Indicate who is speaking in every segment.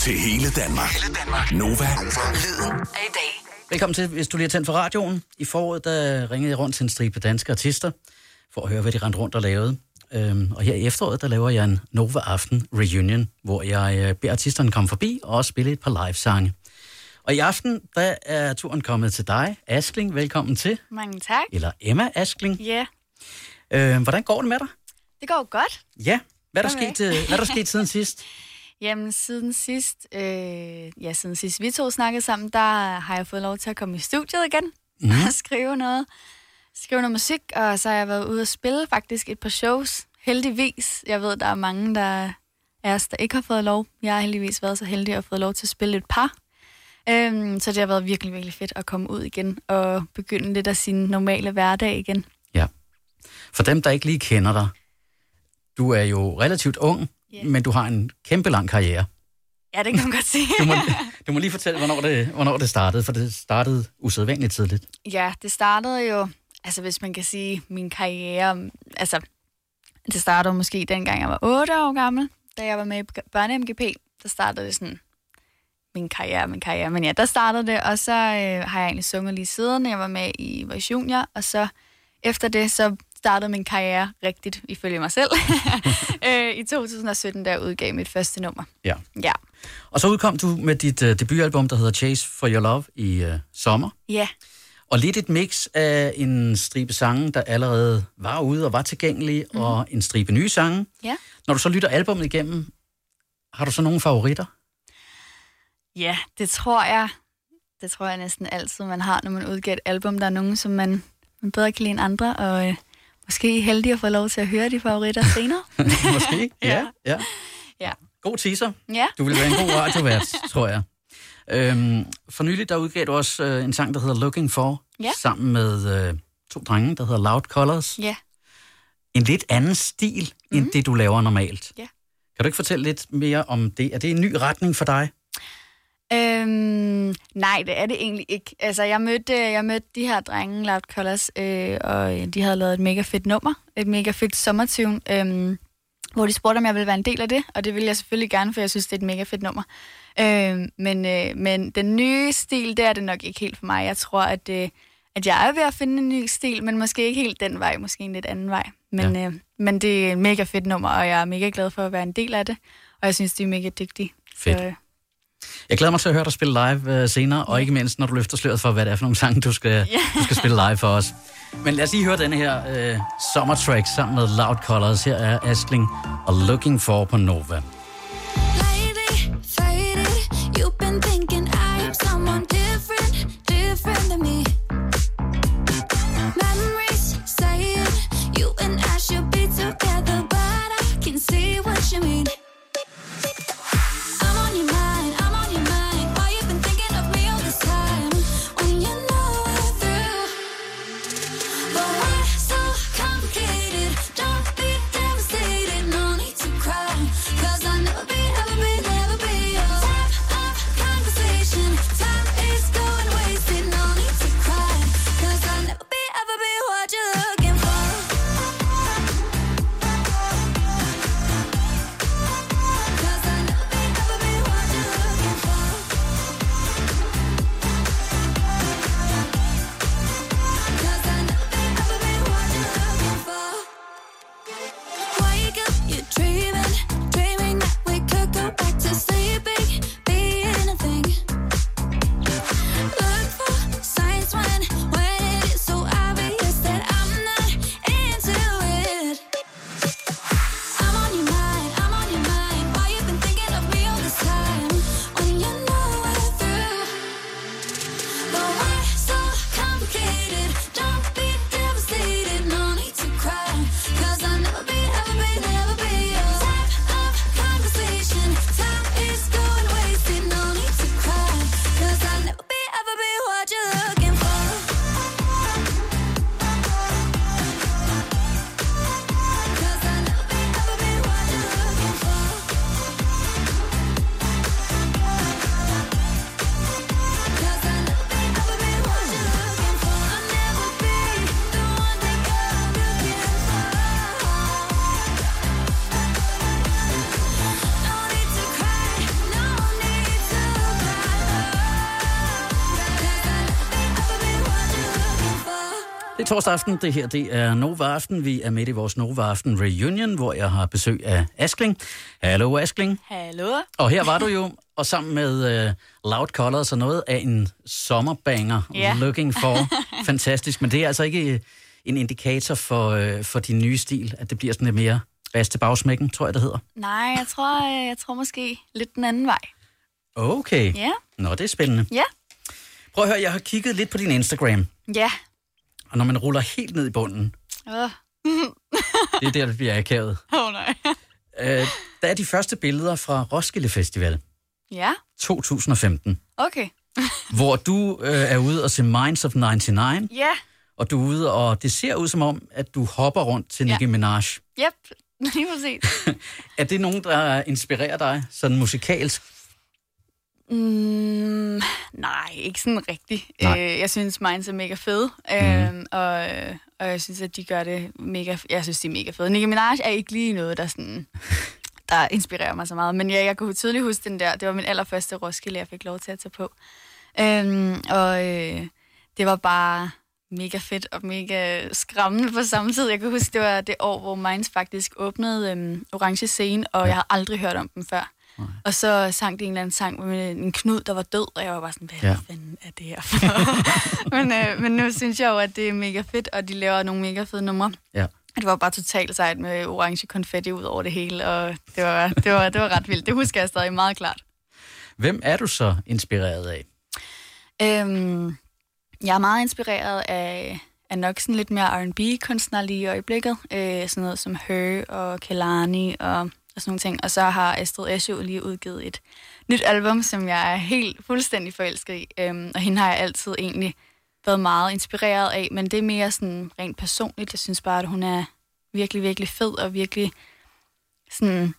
Speaker 1: til hele Danmark.
Speaker 2: Hele Danmark.
Speaker 1: Nova.
Speaker 2: Lyden af i dag.
Speaker 3: Velkommen til, hvis du lige har tændt for radioen. I foråret, der ringede jeg rundt til en stribe danske artister, for at høre, hvad de rendte rundt og lavede. Øhm, og her i efteråret, der laver jeg en Nova Aften Reunion, hvor jeg øh, beder artisterne komme forbi og også spille et par live-sange. Og i aften, der er turen kommet til dig, Askling. Velkommen til.
Speaker 4: Mange tak.
Speaker 3: Eller Emma Askling.
Speaker 4: Ja,
Speaker 3: Øh, hvordan går det med dig?
Speaker 4: det går godt.
Speaker 3: Ja. Hvad er der,
Speaker 4: Okay.
Speaker 3: sket, øh, hvad er der sket siden sidst?
Speaker 4: Jamen, siden sidst, øh, ja, siden sidst vi to snakkede sammen, der har jeg fået lov til at komme i studiet igen mm. og skrive noget, skrive noget musik, og så har jeg været ude og spille faktisk et par shows. Heldigvis. Jeg ved, der er mange, der er os, der ikke har fået lov. Jeg har heldigvis været så heldig at få lov til at spille et par. Øhm, så det har været virkelig, virkelig fedt at komme ud igen og begynde lidt af sin normale hverdag igen.
Speaker 3: Ja. For dem, der ikke lige kender dig, du er jo relativt ung,
Speaker 4: Ja.
Speaker 3: men du har en kæmpe lang karriere.
Speaker 4: Ja, det kan man godt sige.
Speaker 3: Du må, du må lige fortælle, hvornår det, hvornår det startede, for det startede usædvanligt tidligt.
Speaker 4: Ja, det startede jo, altså hvis man kan sige, min karriere, altså det startede måske dengang jeg var 8 år gammel, da jeg var med i børne-MGP, der startede det sådan, min karriere, min karriere, men ja, der startede det, og så øh, har jeg egentlig sunget lige siden, jeg var med i Voice Junior, og så efter det, så startede min karriere rigtigt, ifølge mig selv, øh, i 2017, da jeg udgav mit første nummer.
Speaker 3: Ja.
Speaker 4: Ja,
Speaker 3: Og så udkom du med dit uh, debutalbum, der hedder Chase for Your Love i uh, sommer.
Speaker 4: ja,
Speaker 3: Og lidt et mix af en stribe sange, der allerede var ude og var tilgængelige, mm. og en stribe nye sange.
Speaker 4: ja.
Speaker 3: Når du så lytter albumet igennem, har du så nogle favoritter?
Speaker 4: Ja, det tror jeg. Det tror jeg næsten altid, man har, når man udgiver et album. Der er nogen, som man, man bedre kan lide end andre, og øh, måske er heldig at få lov til at høre de favoritter senere.
Speaker 3: Måske? ja. ja.
Speaker 4: ja.
Speaker 3: God teaser.
Speaker 4: Ja.
Speaker 3: Du vil være en god radiovært, tror jeg. Øhm, for nylig, der udgav du også øh, en sang, der hedder Looking For,
Speaker 4: Ja.
Speaker 3: sammen med øh, to drenge, der hedder Loud Colors.
Speaker 4: Ja.
Speaker 3: En lidt anden stil, mm. end det, du laver normalt.
Speaker 4: Ja.
Speaker 3: Kan du ikke fortælle lidt mere om det? Er det en ny retning for dig?
Speaker 4: Øhm, nej, det er det egentlig ikke. Altså, jeg mødte, jeg mødte de her drenge, Loud Colors, øh, og de havde lavet et mega fedt nummer, et mega fedt sommertune, øh, hvor de spurgte, om jeg ville være en del af det, og det ville jeg selvfølgelig gerne, for jeg synes, det er et mega fedt nummer. Øh, men, øh, men den nye stil, det er det nok ikke helt for mig. Jeg tror, at, øh, at jeg er ved at finde en ny stil, men måske ikke helt den vej, måske en lidt anden vej. Men,
Speaker 3: Ja.
Speaker 4: ja. øh, men det er et mega fedt nummer, og jeg er mega glad for at være en del af det, og jeg synes, de er mega dygtige.
Speaker 3: Fedt.
Speaker 4: Så, øh,
Speaker 3: Jeg glæder mig til at høre dig spille live øh, senere, og ikke mindst, når du løfter sløret for, hvad det er for nogle sange, du skal,
Speaker 4: Ja.
Speaker 3: du skal spille live for os. Men lad os lige høre denne her øh, sommertrack sammen med Loud Colors. Her er Askling og Looking For på Nova.
Speaker 5: Lately, faded, you've been thinking I am someone different,
Speaker 3: torsdag aften. Det her det er Nova Aften. Vi er midt i vores Nova Aften Reunion, hvor jeg har besøg af Askling. Hallo Askling.
Speaker 4: Hallo?
Speaker 3: Og her var du jo, og sammen med uh, Loud Colors og noget af en sommerbanger.
Speaker 4: Ja.
Speaker 3: Looking for. Fantastisk. Men det er altså ikke øh, en indikator for, uh, for din nye stil, at det bliver sådan lidt mere til bagsmækken, tror jeg, det hedder.
Speaker 4: Nej, jeg tror, jeg tror måske lidt den anden vej.
Speaker 3: Okay.
Speaker 4: Ja.
Speaker 3: Nå, det er spændende.
Speaker 4: Ja.
Speaker 3: Prøv at høre, jeg har kigget lidt på din Instagram,
Speaker 4: Ja.
Speaker 3: Og når man ruller helt ned i bunden,
Speaker 4: Åh,
Speaker 3: det er der, det bliver akavet.
Speaker 4: oh, nej.
Speaker 3: Øh, der er de første billeder fra Roskilde Festival
Speaker 4: Ja,
Speaker 3: 2015,
Speaker 4: okay.
Speaker 3: hvor du øh, er ude og se Minds of 99,
Speaker 4: Ja,
Speaker 3: og du er ude, og det ser ud som om, at du hopper rundt til
Speaker 4: Ja.
Speaker 3: Nicki Minaj.
Speaker 4: yep. Lige præcis.
Speaker 3: Er det nogen, der inspirerer dig, sådan musikalsk?
Speaker 4: Mm, nej, ikke sådan rigtigt.
Speaker 3: Nej.
Speaker 4: Øh, jeg synes, Minds er mega fed, øh, og, og jeg synes, at de gør det mega... Jeg synes, de er mega fede. Nicki Minaj er ikke lige noget, der sådan der inspirerer mig så meget. Men ja, jeg kunne tydeligt huske den der. Det var min allerførste Roskilde, jeg fik lov til at tage på. Øhm, og øh, det var bare mega fedt og mega skræmmende på samme tid. Jeg kan huske, det var det år, hvor Minds faktisk åbnede øhm, Orange Scene, og jeg har aldrig hørt om dem før. Og så sang de en eller anden sang med en knud, der var død, og jeg var bare sådan, hvad
Speaker 3: Ja.
Speaker 4: fanden er det her for? men, øh, men nu synes jeg jo, at det er mega fedt, og de laver nogle mega fede numre.
Speaker 3: Ja.
Speaker 4: Det var bare totalt sejt med orange konfetti ud over det hele, og det var, det var, det var ret vildt. Det husker jeg stadig meget klart.
Speaker 3: Hvem er du så inspireret af?
Speaker 4: Øhm, jeg er meget inspireret af, af nok sådan lidt mere R&B-kunstnere lige i øjeblikket. Øh, sådan noget som Her og Kelani og, og sådan nogle ting. Og så har Astrid jo lige udgivet et nyt album, som jeg er helt fuldstændig forelsket i. Øhm, og hende har jeg altid egentlig været meget inspireret af, men det er mere sådan rent personligt. Jeg synes bare, at hun er virkelig, virkelig fed og virkelig sådan,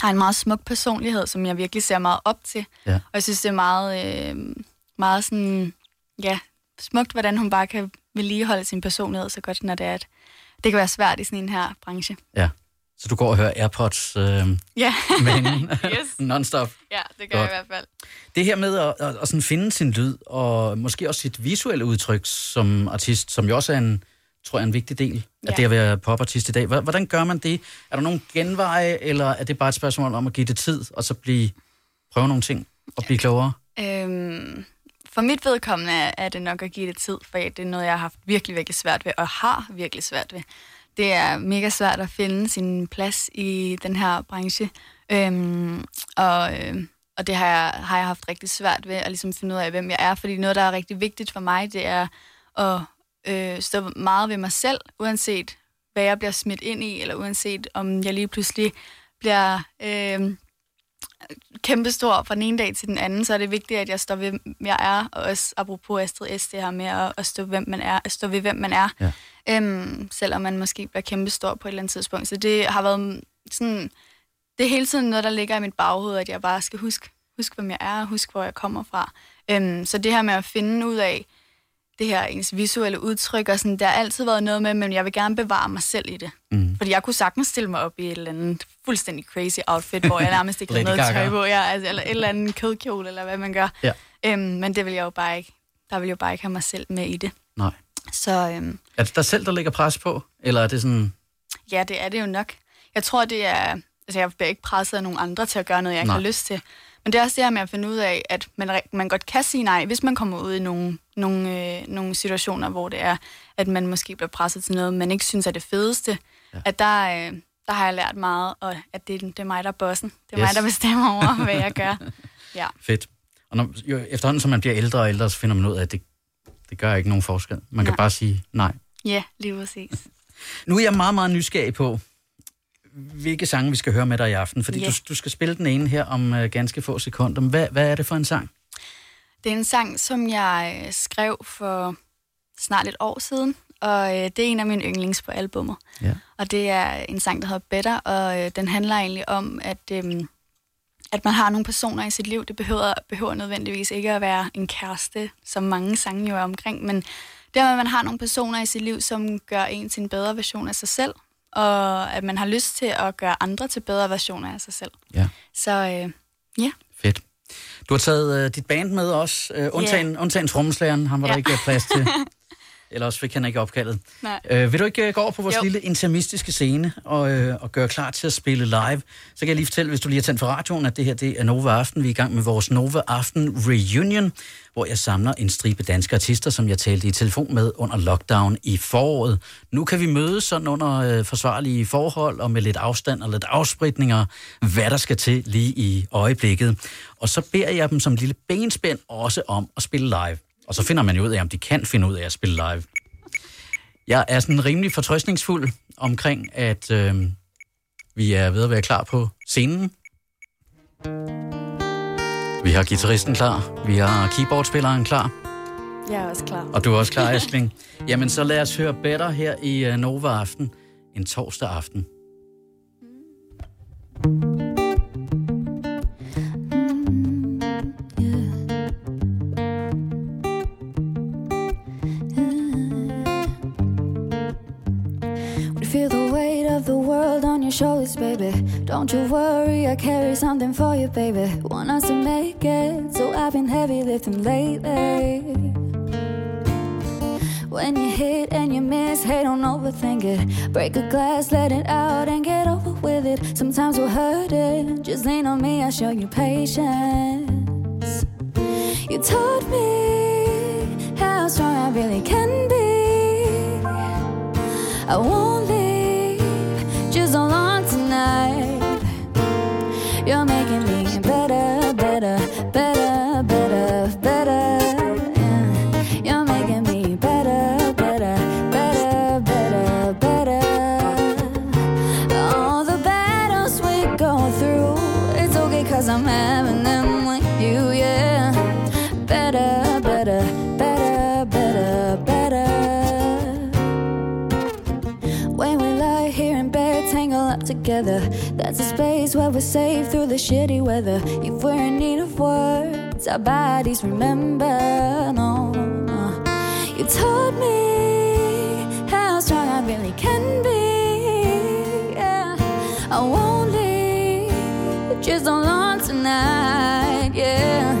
Speaker 4: har en meget smuk personlighed, som jeg virkelig ser meget op til.
Speaker 3: Ja.
Speaker 4: Og jeg synes, det er meget, øh, meget sådan, ja, smukt, hvordan hun bare kan vedligeholde sin personlighed så godt, når det er, at det kan være svært i sådan en her branche.
Speaker 3: Ja. Så du går og hører AirPods øh,
Speaker 4: Ja,
Speaker 3: med
Speaker 4: Yes.
Speaker 3: non-stop.
Speaker 4: ja det gør
Speaker 3: Godt.
Speaker 4: jeg i hvert fald.
Speaker 3: Det her med at, at, at sådan finde sin lyd, og måske også sit visuelle udtryk som artist, som jo også er en, tror jeg, en vigtig del af
Speaker 4: Ja.
Speaker 3: det at være popartist i dag. Hvor- Hvordan gør man det? Er der nogle genveje, eller er det bare et spørgsmål om at give det tid, og så blive, prøve nogle ting og blive klogere?
Speaker 4: Øhm, for mit vedkommende er, er det nok at give det tid, for det er noget, jeg har haft virkelig, virkelig svært ved, og har virkelig svært ved. Det er mega svært at finde sin plads i den her branche, øhm, og, øh, og det har jeg, har jeg haft rigtig svært ved at ligesom finde ud af, hvem jeg er, fordi noget, der er rigtig vigtigt for mig, det er at øh, stå meget ved mig selv, uanset hvad jeg bliver smidt ind i, eller uanset om jeg lige pludselig bliver... Øh, kæmpestor fra den ene dag til den anden, så er det vigtigt, at jeg står ved, hvem jeg er, og også apropos Astrid S, det her med at, at stå, hvem man er, at stå ved, hvem man er,
Speaker 3: Ja.
Speaker 4: øhm, selvom man måske bliver kæmpestor på et eller andet tidspunkt. Så det har været sådan, det er hele tiden noget, der ligger i mit baghoved, at jeg bare skal huske, huske hvem jeg er, og huske, hvor jeg kommer fra. Øhm, så det her med at finde ud af, det her ens visuelle udtryk, og sådan, der har altid været noget med, men jeg vil gerne bevare mig selv i det.
Speaker 3: Mm.
Speaker 4: Fordi jeg kunne sagtens stille mig op i et eller andet fuldstændig crazy outfit, hvor jeg nærmest ikke har noget
Speaker 3: Gaga.
Speaker 4: tøj på, ja, altså, eller et eller andet kødkjole, eller hvad man gør.
Speaker 3: Ja.
Speaker 4: Øhm, men det vil jeg jo bare ikke, der vil jeg jo bare ikke have mig selv med i det.
Speaker 3: Nej.
Speaker 4: Så øhm,
Speaker 3: Er det dig selv, der lægger pres på? Eller er det sådan...
Speaker 4: ja, det er det jo nok. Jeg tror, det er... Altså, jeg bliver ikke presset af nogen andre til at gøre noget, jeg ikke
Speaker 3: Nej.
Speaker 4: har lyst til. Men det er også det her med at finde ud af, at man, man godt kan sige nej, hvis man kommer ud i nogle, nogle, øh, nogle situationer, hvor det er, at man måske bliver presset til noget, man ikke synes er det fedeste.
Speaker 3: Ja.
Speaker 4: At der, øh, der har jeg lært meget, og at det, det er mig, der er bossen. Det er
Speaker 3: Yes.
Speaker 4: mig, der bestemmer over, hvad jeg gør. Ja.
Speaker 3: Fedt. Og når, jo, efterhånden, som man bliver ældre og ældre, så finder man ud af, at det, det gør ikke nogen forskel. Man kan
Speaker 4: Nej.
Speaker 3: bare sige nej.
Speaker 4: Ja, lige præcis.
Speaker 3: Nu er jeg meget, meget nysgerrig på, hvilke sange vi skal høre med dig i aften. Fordi
Speaker 4: Ja.
Speaker 3: du, du skal spille den ene her om uh, ganske få sekunder. Hvad, hvad er det for en sang?
Speaker 4: Det er en sang, som jeg øh, skrev for snart et år siden, og øh, det er en af mine yndlings på albummet.
Speaker 3: Ja.
Speaker 4: Og det er en sang, der hedder Better, og øh, den handler egentlig om, at, øh, at man har nogle personer i sit liv. Det behøver, behøver nødvendigvis ikke at være en kæreste, som mange sange jo er omkring, men det er, at man har nogle personer i sit liv, som gør en til en bedre version af sig selv, og at man har lyst til at gøre andre til bedre versioner af sig selv.
Speaker 3: Ja.
Speaker 4: Så øh, ja,
Speaker 3: Fedt. Du har taget uh, dit band med også, uh, undtagen, yeah. undtagen trommeslageren, ham var der
Speaker 4: Ja.
Speaker 3: ikke plads til. Eller også fik han ikke opkaldet.
Speaker 4: Nej.
Speaker 3: Øh, vil du ikke øh, gå over på vores
Speaker 4: Jo.
Speaker 3: lille intermistiske scene og, øh, og gøre klar til at spille live? Så kan jeg lige fortælle, hvis du lige har tændt for radioen, at det her det er Nova Aften. Vi er i gang med vores Nova Aften Reunion, hvor jeg samler en stribe danske artister, som jeg talte i telefon med under lockdown i foråret. Nu kan vi mødes sådan under øh, forsvarlige forhold og med lidt afstand og lidt afspritninger, hvad der skal til lige i øjeblikket. Og så beder jeg dem som lille benspænd også om at spille live. Og så finder man jo ud af, om de kan finde ud af at spille live. Jeg er sådan rimelig fortrøstningsfuld omkring, at øh, vi er ved at være klar på scenen. Vi har gitarristen klar, vi har keyboardspilleren klar,
Speaker 4: Jeg er også klar.
Speaker 3: og du er også klar, Askling. Jamen, så lad os høre Better her i øh, Nova Aften, en torsdag aften.
Speaker 1: Would your shoulders, baby. Don't you worry, I carry something for you, baby. Want us to make it, so I've been heavy lifting lately. When you hit and you miss, hey, don't overthink it. Break a glass, let it out, and get over with it. Sometimes we'll hurt it. Just lean on me, I'll show you patience. You taught me how strong I really can be. I won't leave, together. That's a space where we're safe through the shitty weather. If we're in need of words, our bodies remember. No, no. You taught me how strong I really can be. Yeah, I won't leave, just on tonight. Yeah,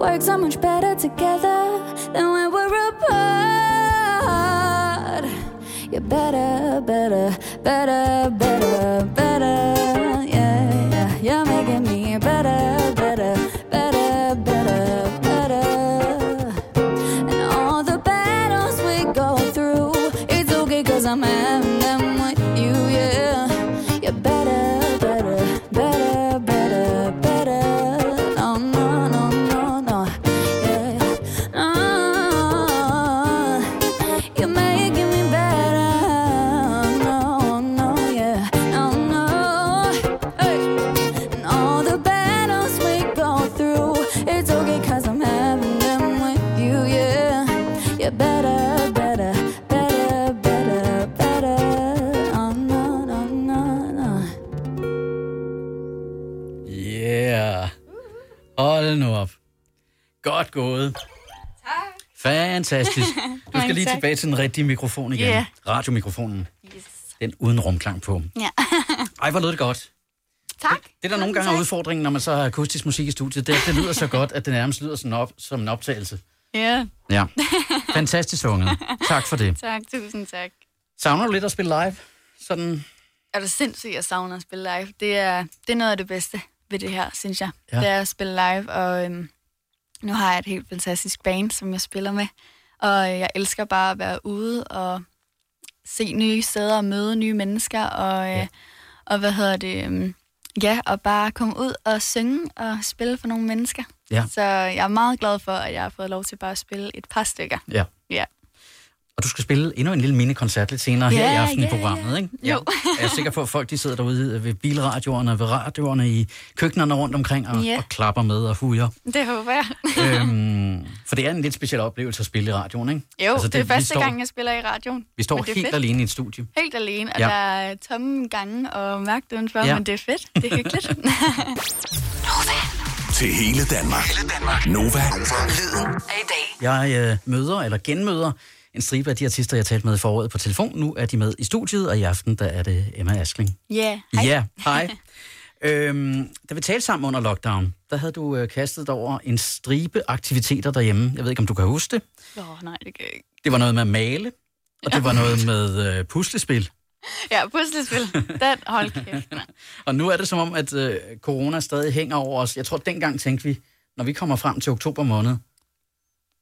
Speaker 1: but we work so much better together
Speaker 3: Fantastisk. Du skal lige tilbage til den rigtige mikrofon igen.
Speaker 4: Ja.
Speaker 3: Radiomikrofonen.
Speaker 4: Yes.
Speaker 3: Den uden rumklang på.
Speaker 4: Ja.
Speaker 3: Ej, hvor lød det godt.
Speaker 4: tak.
Speaker 3: Det, der nogle gange er udfordringen, når man så har akustisk musik i studiet, det at det lyder så godt, at det nærmest lyder sådan op, som en optagelse.
Speaker 4: Ja,
Speaker 3: Ja. Fantastisk sunget. Tak for det.
Speaker 4: tak. Tusind tak.
Speaker 3: Savner du lidt at spille live? Sådan,
Speaker 4: Er det sindssygt, jeg savner at spille live. Det er, det er noget af det bedste ved det her, synes jeg.
Speaker 3: Ja.
Speaker 4: Det er at spille live, og øhm, nu har jeg et helt fantastisk band, som jeg spiller med. Og jeg elsker bare at være ude og se nye steder og møde nye mennesker. Og, øh,
Speaker 3: Ja.
Speaker 4: og hvad hedder det? øhm, Ja, og bare komme ud og synge og spille for nogle mennesker.
Speaker 3: Ja.
Speaker 4: Så jeg er meget glad for, at jeg har fået lov til bare at spille et par stykker.
Speaker 3: ja.
Speaker 4: Ja.
Speaker 3: Og du skal spille endnu en lille mini-koncert lidt senere her i
Speaker 4: Ja,
Speaker 3: aften i
Speaker 4: ja,
Speaker 3: programmet,
Speaker 4: ja.
Speaker 3: ikke?
Speaker 4: Jo.
Speaker 3: Jeg er sikker på, at folk de sidder derude ved bilradioerne, ved radioerne, i køkkenerne rundt omkring og,
Speaker 4: Ja.
Speaker 3: og klapper med og hujer.
Speaker 4: Det håber jeg.
Speaker 3: øhm, for det er en lidt speciel oplevelse at spille i radioen, ikke?
Speaker 4: Jo, altså, det, det er første
Speaker 3: står,
Speaker 4: gang, jeg spiller i radioen.
Speaker 3: Vi står helt
Speaker 4: fedt.
Speaker 3: alene i et studie.
Speaker 4: Helt alene, og
Speaker 3: Ja.
Speaker 4: ja. der er tomme gange og mærkt udenfor,
Speaker 3: Ja.
Speaker 4: ja. men det er fedt. Det er hyggeligt.
Speaker 6: Til hele Danmark.
Speaker 2: Hele Danmark.
Speaker 6: Nova.
Speaker 2: Lyden af i dag.
Speaker 3: Jeg øh, møder eller genmøder en stribe af de artister, jeg talte med i foråret på telefon. Nu er de med i studiet, og i aften der er det Emma Askling.
Speaker 4: Ja,
Speaker 3: Ja, hej. øhm, da vi talte sammen under lockdown, der havde du øh, kastet dig over en stribe aktiviteter derhjemme. Jeg ved ikke, om du kan huske det.
Speaker 4: Åh, oh, nej, det kan jeg ikke.
Speaker 3: Det var noget med at male, og det var noget med øh, puslespil.
Speaker 4: Ja, puslespil. Den, hold kæft.
Speaker 3: Og nu er det som om, at øh, corona stadig hænger over os. Jeg tror, dengang tænkte vi, når vi kommer frem til oktober måned,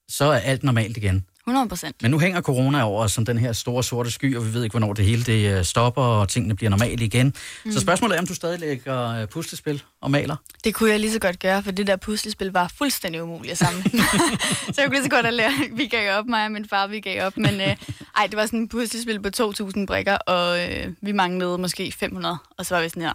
Speaker 3: så er alt normalt igen.
Speaker 4: 100 procent.
Speaker 3: Men nu hænger corona over os som den her store sorte sky, og vi ved ikke, hvornår det hele det øh, stopper, og tingene bliver normale igen. Mm. Så spørgsmålet er, om du stadig lægger øh, puslespil og maler?
Speaker 4: Det kunne jeg lige så godt gøre, for det der puslespil var fuldstændig umuligt at samle. så jeg kunne lige så godt at lære, vi gav op, mig og min far, vi gav op. Men øh, ej, det var sådan et puslespil på 2.000 brikker, og øh, vi manglede måske 500. Og så var vi sådan her.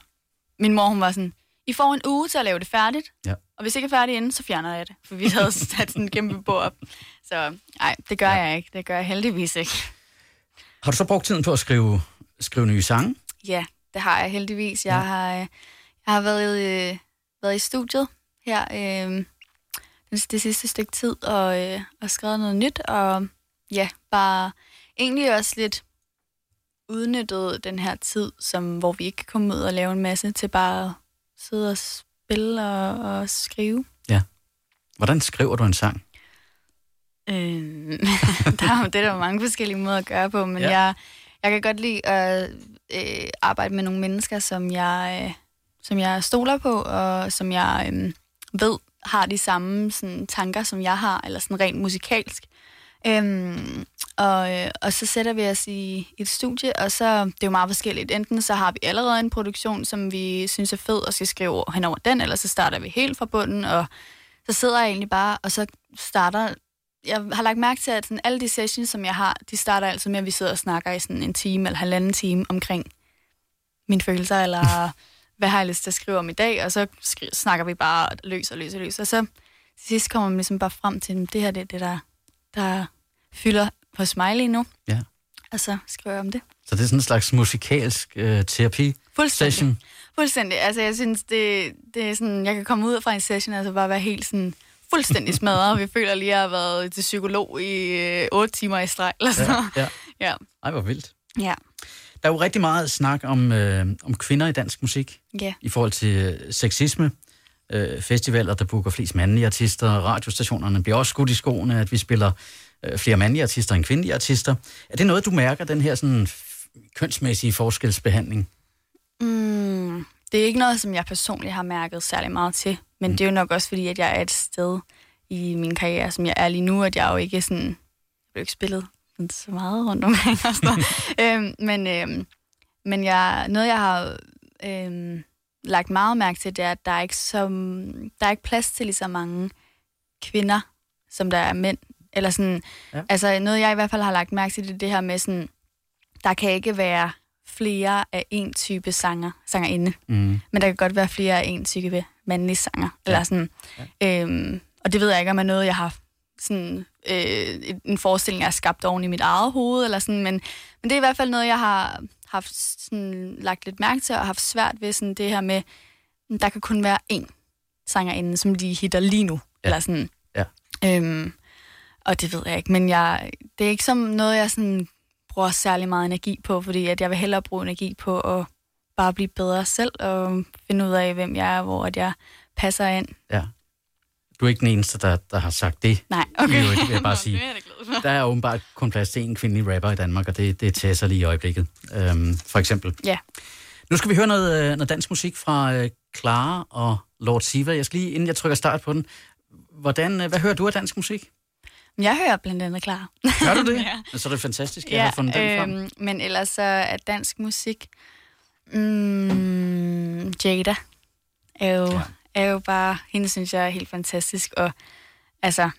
Speaker 4: Min mor, hun var sådan, I får en uge til at lave det færdigt.
Speaker 3: Ja.
Speaker 4: Og hvis ikke er færdigt inden, så fjerner jeg det. For vi havde sat sådan en kæmpe bord op. Så nej, det gør ja. jeg ikke. Det gør jeg heldigvis ikke.
Speaker 3: Har du så brugt tiden på at skrive, skrive nye sange?
Speaker 4: Ja, det har jeg heldigvis. Jeg har, øh, jeg har været, øh, været i studiet her øh, det, det sidste stykke tid og, øh, og skrevet noget nyt. Og ja, bare egentlig også lidt udnyttet den her tid, som, hvor vi ikke kan komme ud og lave en masse, til bare at sidde og spille og, og skrive.
Speaker 3: Hvordan skriver du en sang?
Speaker 4: Øh, der, er, jo- det er der jo mange forskellige måder at gøre på, men
Speaker 3: Ja.
Speaker 4: ja. jeg, jeg kan godt lide at øh, arbejde med nogle mennesker, som jeg, øh, som jeg stoler på, og som jeg øh, ved har de samme sådan, tanker, som jeg har, eller sådan rent musikalsk. Øhm, og, øh, og så sætter vi os i et studie, og så det er jo meget forskelligt. Enten så har vi allerede en produktion, som vi synes er fed, og skal skrive hen over den, eller så starter vi helt fra bunden, og så sidder jeg egentlig bare, og så starter... Jeg har lagt mærke til, at sådan alle de sessions, som jeg har, de starter altid med, at vi sidder og snakker i sådan en time eller halvanden time omkring mine følelser, eller hvad har jeg lyst til at skrive om i dag, og så skri- snakker vi bare løs og løs og løs. Og så til sidst kommer man ligesom bare frem til, det her det er det, der, der fylder hos mig lige nu.
Speaker 3: Ja.
Speaker 4: Og så skriver jeg om det.
Speaker 3: Så det er sådan en slags musikalsk øh, terapi
Speaker 4: Fuldstændig.
Speaker 3: session.
Speaker 4: Fuldstændig. Altså, jeg synes, det, det er sådan, jeg kan komme ud fra en session, altså bare være helt sådan fuldstændig smadret. Vi føler lige, at jeg har været til psykolog i øh, 8 timer i streg. Eller sådan.
Speaker 3: Ja, ja.
Speaker 4: Ja.
Speaker 3: Ej, hvor vildt.
Speaker 4: Ja.
Speaker 3: Der er jo rigtig meget snak om, øh, om kvinder i dansk musik
Speaker 4: Ja.
Speaker 3: i forhold til øh, sexisme. Øh, festivaler, der booker flest mandlige artister. Radiostationerne bliver også skudt i skoene, at vi spiller øh, flere mandlige artister end kvindelige artister. Er det noget, du mærker, den her sådan, kønsmæssige forskelsbehandling?
Speaker 4: Mm, det er ikke noget, som jeg personligt har mærket særlig meget til. Men mm. det er jo nok også fordi, at jeg er et sted i min karriere, som jeg er lige nu, at jeg jo ikke sådan... Jeg bliver ikke spillet så meget rundt omkring og sådan øhm, men øhm, men jeg, noget, jeg har øhm, lagt meget mærke til, det er, at der er ikke, så, der er ikke plads til lige så mange kvinder, som der er mænd. Eller sådan,
Speaker 3: Ja.
Speaker 4: altså noget, jeg i hvert fald har lagt mærke til, det er det her med sådan, der kan ikke være flere af en type sanger, sangerinde.
Speaker 3: Mm.
Speaker 4: Men der kan godt være flere af en type mandlige sanger. Ja. Eller sådan. Ja. Øhm, og det ved jeg ikke, om er noget, jeg har sådan, øh, en forestilling, jeg har skabt oven i mit eget hoved. Eller sådan. Men, men det er i hvert fald noget, jeg har haft sådan, lagt lidt mærke til, og haft svært ved sådan, det her med, der kan kun være én sangerinde, som de hitter lige nu.
Speaker 3: Ja.
Speaker 4: Eller sådan.
Speaker 3: Ja.
Speaker 4: Øhm, og det ved jeg ikke, men jeg, det er ikke som noget, jeg sådan bruger særlig meget energi på, fordi at jeg vil hellere bruge energi på at bare blive bedre selv og finde ud af, hvem jeg er, hvor at jeg passer ind.
Speaker 3: Ja. Du er ikke den eneste, der, der har sagt det.
Speaker 4: Nej, okay.
Speaker 3: øvrigt, vil jeg bare sige.
Speaker 4: det er.
Speaker 3: Der er åbenbart kun plads til en kvindelig rapper i Danmark, og det, det er Tessa lige i øjeblikket, øhm, for eksempel.
Speaker 4: Ja.
Speaker 3: Nu skal vi høre noget, øh, noget dansk musik fra øh, Clara og Lord Siva. Jeg skal lige, inden jeg trykker start på den, hvordan, øh, hvad hører du af dansk musik?
Speaker 4: Jeg hører blandt andet klar.
Speaker 3: Gør du det?
Speaker 4: Ja.
Speaker 3: Så er det fantastisk, at jeg har fundet den frem.
Speaker 4: øhm, men ellers så er dansk musik... Mm, Jada er jo,
Speaker 3: Ja.
Speaker 4: Er jo bare... Hende synes jeg er helt fantastisk, og altså...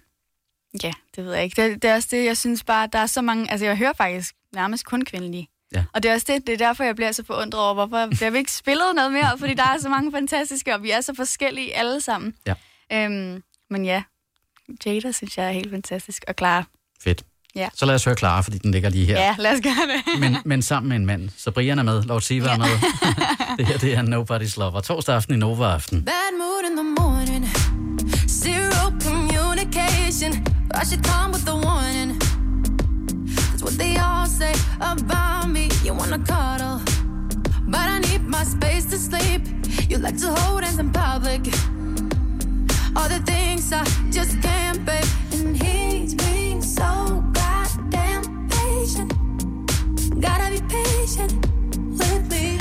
Speaker 4: Ja, det ved jeg ikke. Det, det er også det, jeg synes bare, der er så mange... Altså, jeg hører faktisk nærmest kun kvindelige.
Speaker 3: Ja.
Speaker 4: Og det er også det, det er derfor, jeg bliver så forundret over, hvorfor bliver vi ikke spillet noget mere, fordi der er så mange fantastiske, og vi er så forskellige alle sammen.
Speaker 3: Ja.
Speaker 4: Øhm, men ja, Jada synes jeg er helt fantastisk, og klar.
Speaker 3: Fedt.
Speaker 4: Ja.
Speaker 3: Så lad os høre Clara, fordi den ligger lige her.
Speaker 4: Ja, lad os gøre det.
Speaker 3: Men, men sammen med en mand. Så Brian er med, Lord Siva er med. det her, det er Nobody's Lover. Torsdag aften i Nova Aften.
Speaker 5: Bad mood in the morning. Zero communication. I should come with a warning. That's what they all say about me. You wanna cuddle, but I need my space to sleep. You like to hold hands in public. All the things I just can't, babe. And he's being so goddamn patient. Gotta be patient with me.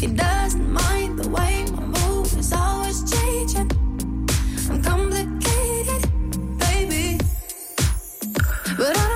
Speaker 5: He doesn't mind the way my mood is always changing. I'm complicated, baby. But I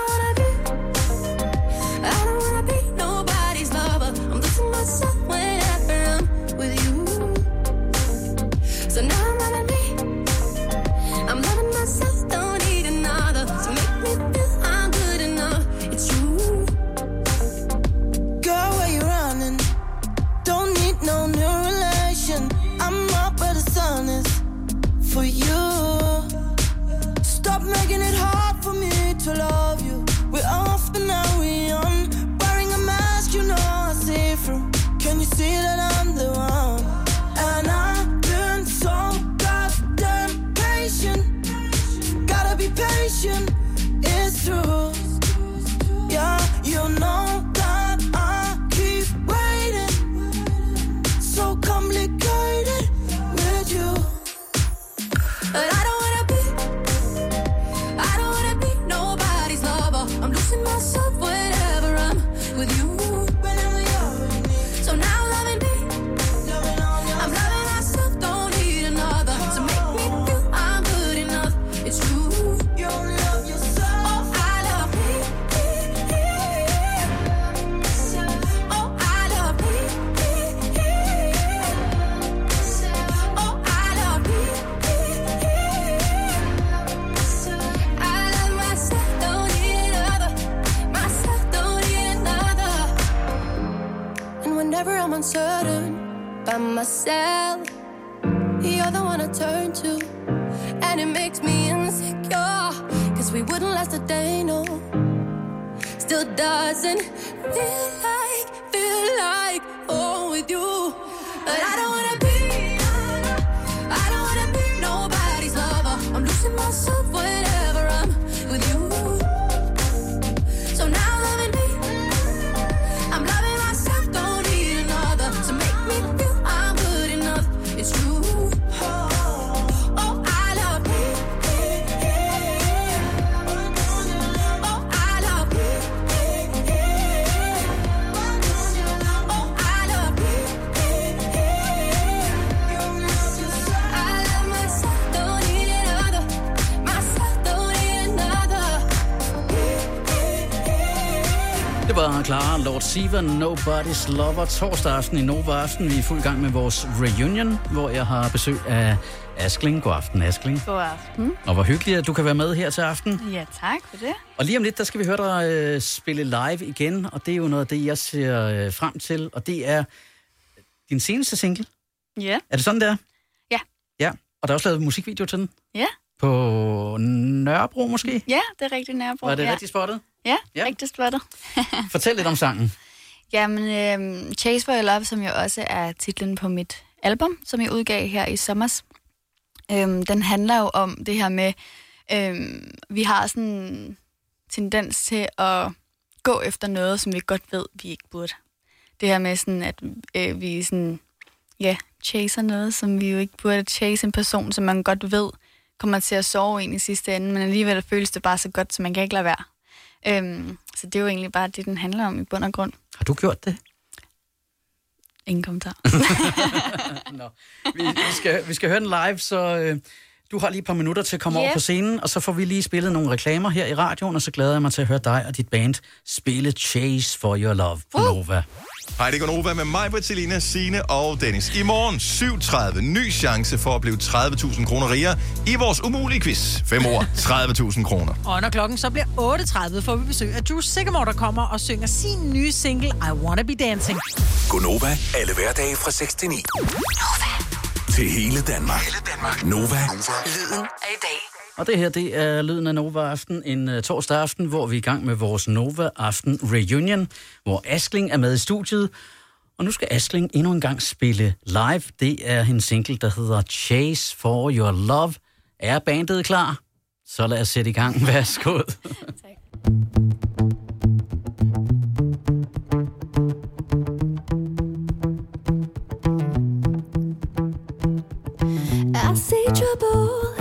Speaker 3: Lord Siva, Nobody's Lover, torsdag aften i Nova Aften. Vi er fuld gang med vores reunion, hvor jeg har besøg af Askling. God aften, Askling.
Speaker 4: God aften.
Speaker 3: Og hvor hyggeligt, at du kan være med her til aften.
Speaker 4: Ja, tak for det.
Speaker 3: Og lige om lidt, der skal vi høre dig øh, spille live igen, og det er jo noget af det, jeg ser øh, frem til, og det er din seneste single.
Speaker 4: Ja.
Speaker 3: Er det sådan, der?
Speaker 4: Ja.
Speaker 3: Ja, og der er også lavet musikvideo til den.
Speaker 4: Ja.
Speaker 3: På Nørrebro måske?
Speaker 4: Ja, det er rigtig Nørrebro.
Speaker 3: Var det
Speaker 4: ja.
Speaker 3: rigtigt spottet?
Speaker 4: Ja,
Speaker 3: Ja.
Speaker 4: rigtig spottet.
Speaker 3: Fortæl lidt om sangen.
Speaker 4: Jamen, øhm, Chase for Your Love, som jo også er titlen på mit album, som jeg udgav her i sommer, øhm, den handler jo om det her med, øhm, vi har sådan en tendens til at gå efter noget, som vi godt ved, vi ikke burde. Det her med sådan, at øh, vi sådan, ja, chaser noget, som vi jo ikke burde chase en person, som man godt ved, kommer til at sove en i sidste ende, men alligevel føles det bare så godt, så man kan ikke lade være. Øhm, så det er jo egentlig bare det, den handler om i bund og grund.
Speaker 3: Har du gjort det?
Speaker 4: Ingen kommentar.
Speaker 3: Nå. Vi, vi, skal, vi skal høre den live, så øh, du har lige et par minutter til at komme
Speaker 4: Yep.
Speaker 3: over på scenen, og så får vi lige spillet nogle reklamer her i radioen, og så glæder jeg mig til at høre dig og dit band spille Chase for Your Love på Nova.
Speaker 7: Hej, det er Gunova med mig, Bertilina, Signe og Dennis. I morgen 7.30. Ny chance for at blive 30.000 kroner rigere i vores umulige quiz. 5 år, 30.000 kroner.
Speaker 8: Og når klokken så bliver 8.30, får vi besøg af Drew Sigamore, der kommer og synger sin nye single, I Wanna Be Dancing.
Speaker 9: Gunova, alle hverdage fra 6 til 9. Til hele Danmark. Hele Danmark. Nova.
Speaker 2: Lyden af i dag.
Speaker 3: Og det her, det er Lyden af Nova Aften, en uh, torsdag aften, hvor vi er i gang med vores Nova Aften Reunion, hvor Askling er med i studiet. Og nu skal Askling endnu en gang spille live. Det er hendes single, der hedder Chase for Your Love. Er bandet klar? Så lad os sætte i gang. Værsgo.
Speaker 1: I see trouble.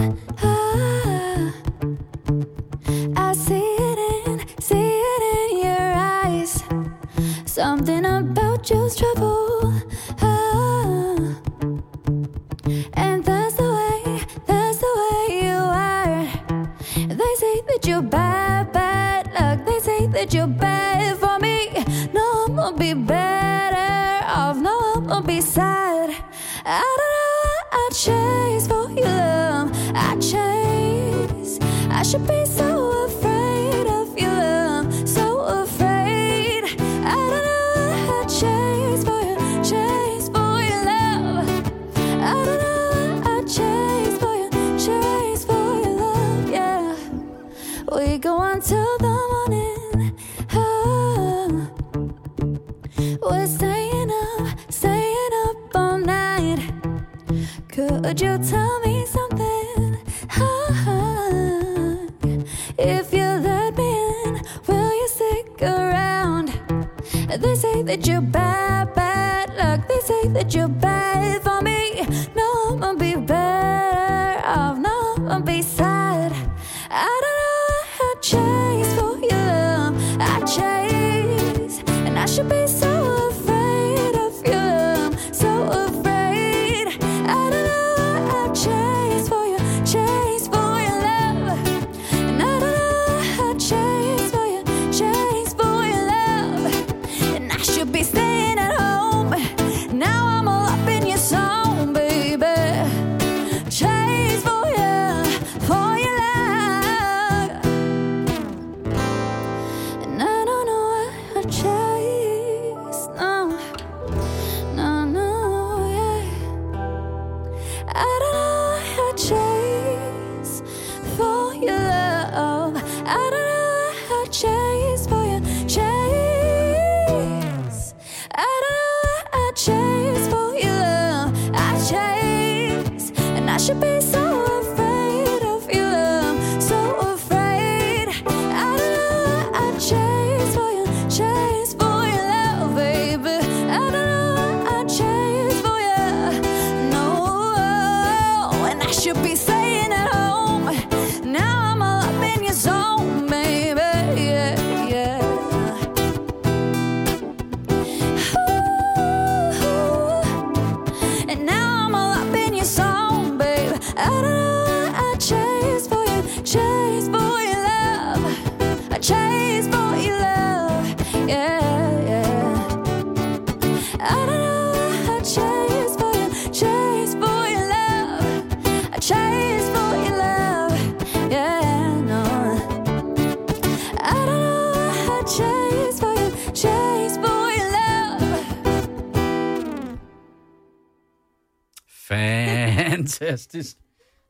Speaker 3: Fantastisk.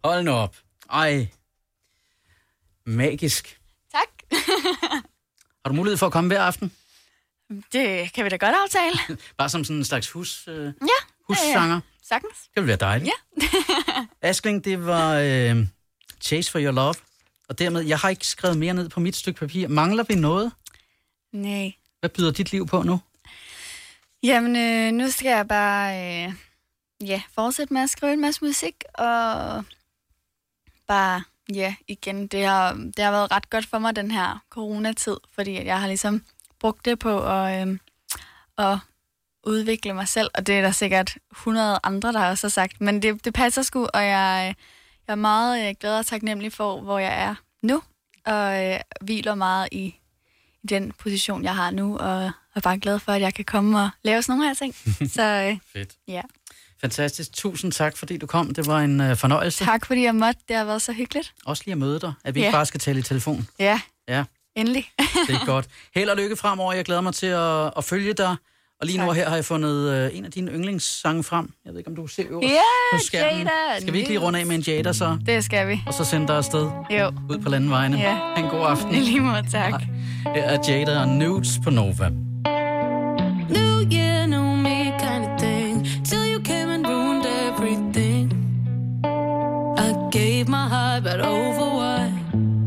Speaker 3: Hold nu op. Ej. Magisk.
Speaker 4: Tak.
Speaker 3: Har du mulighed for at komme hver aften?
Speaker 4: Det kan vi da godt aftale.
Speaker 3: Bare som sådan en slags hus, øh,
Speaker 4: Ja.
Speaker 3: hussanger.
Speaker 4: Sagtens.
Speaker 3: Det ville være dejligt.
Speaker 4: Ja.
Speaker 3: Askling, det var øh, Chase for Your Love. Og dermed, jeg har ikke skrevet mere ned på mit stykke papir. Mangler vi noget?
Speaker 4: Nej.
Speaker 3: Hvad byder dit liv på nu?
Speaker 4: Jamen, øh, nu skal jeg bare øh, ja, fortsætte med at skrive en masse musik, og bare, ja, igen, det har, det har været ret godt for mig, den her coronatid, fordi jeg har ligesom brugt det på at, øh, at udvikle mig selv, og det er der sikkert 100 andre, der også har sagt, men det, det passer sgu, og jeg, jeg er meget øh, glad og taknemmelig for, hvor jeg er nu, og øh, hviler meget i, i i den position, jeg har nu, og er bare glad for, at jeg kan komme og lave sådan nogle her ting. Så øh,
Speaker 3: Fedt.
Speaker 4: ja,
Speaker 3: Fantastisk. Tusind tak, fordi du kom. Det var en øh, fornøjelse.
Speaker 4: tak fordi jeg måtte. Det har været så hyggeligt.
Speaker 3: Også lige at møde dig. At vi
Speaker 4: Ja.
Speaker 3: ikke bare skal tale i telefon.
Speaker 4: Ja,
Speaker 3: Ja,
Speaker 4: endelig.
Speaker 3: det er godt. Held og lykke fremover. Jeg glæder mig til at, at følge dig. Og lige nu
Speaker 4: Tak.
Speaker 3: her har jeg fundet øh, en af dine yndlingssange frem. Jeg ved ikke, om du ser øverst
Speaker 4: Ja,
Speaker 3: på skærmen.
Speaker 4: Jada,
Speaker 3: Skal vi ikke lige runde af med en Jada så?
Speaker 4: Det skal vi.
Speaker 3: Og så sende dig afsted
Speaker 4: Jo,
Speaker 3: ud på landevejene.
Speaker 4: Ja.
Speaker 3: En god aften.
Speaker 4: i lige måde, tak.
Speaker 3: Her er Jada og Nudes på Nova.
Speaker 6: My heart, but over what?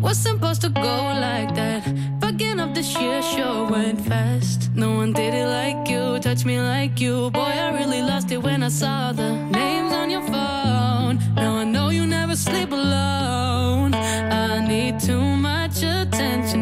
Speaker 6: Was supposed to go like that. Fucking up this year sure went fast. No one did it like you, touched me like you. Boy, I really lost it when I saw the names on your phone. Now I know you never sleep alone. I need too much attention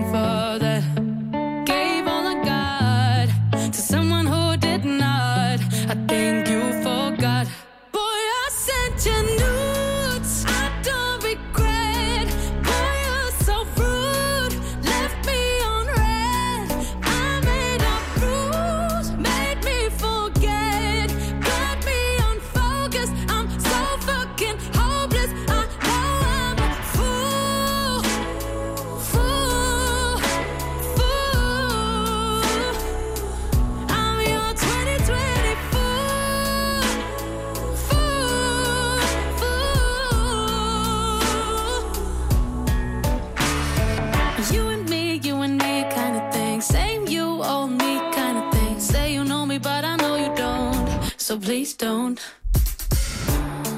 Speaker 6: You and me, you and me kind of thing. Same you, old me kind of thing. Say you know me, but I know you don't. So please don't.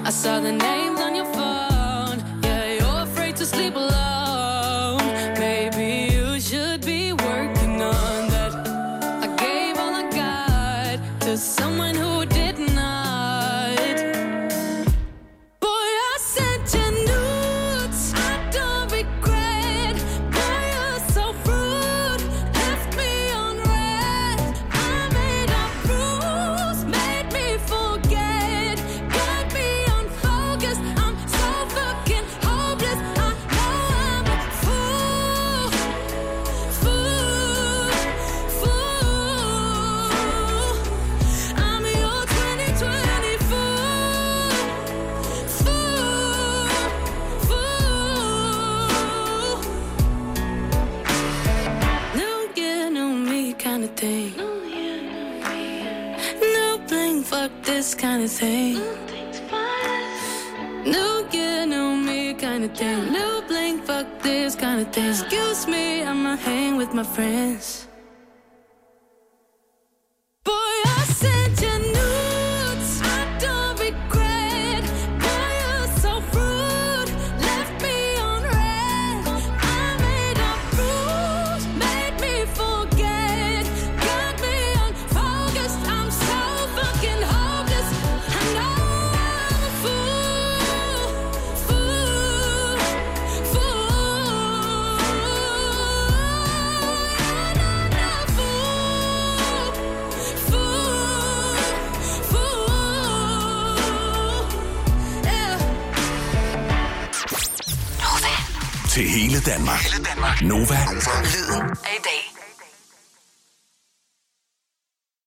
Speaker 6: I saw the names on your phone. Thing. New bling, fuck this kind of thing. No year, new me kind of thing. New bling, fuck this kind of thing. Excuse me, I'ma hang with my friends.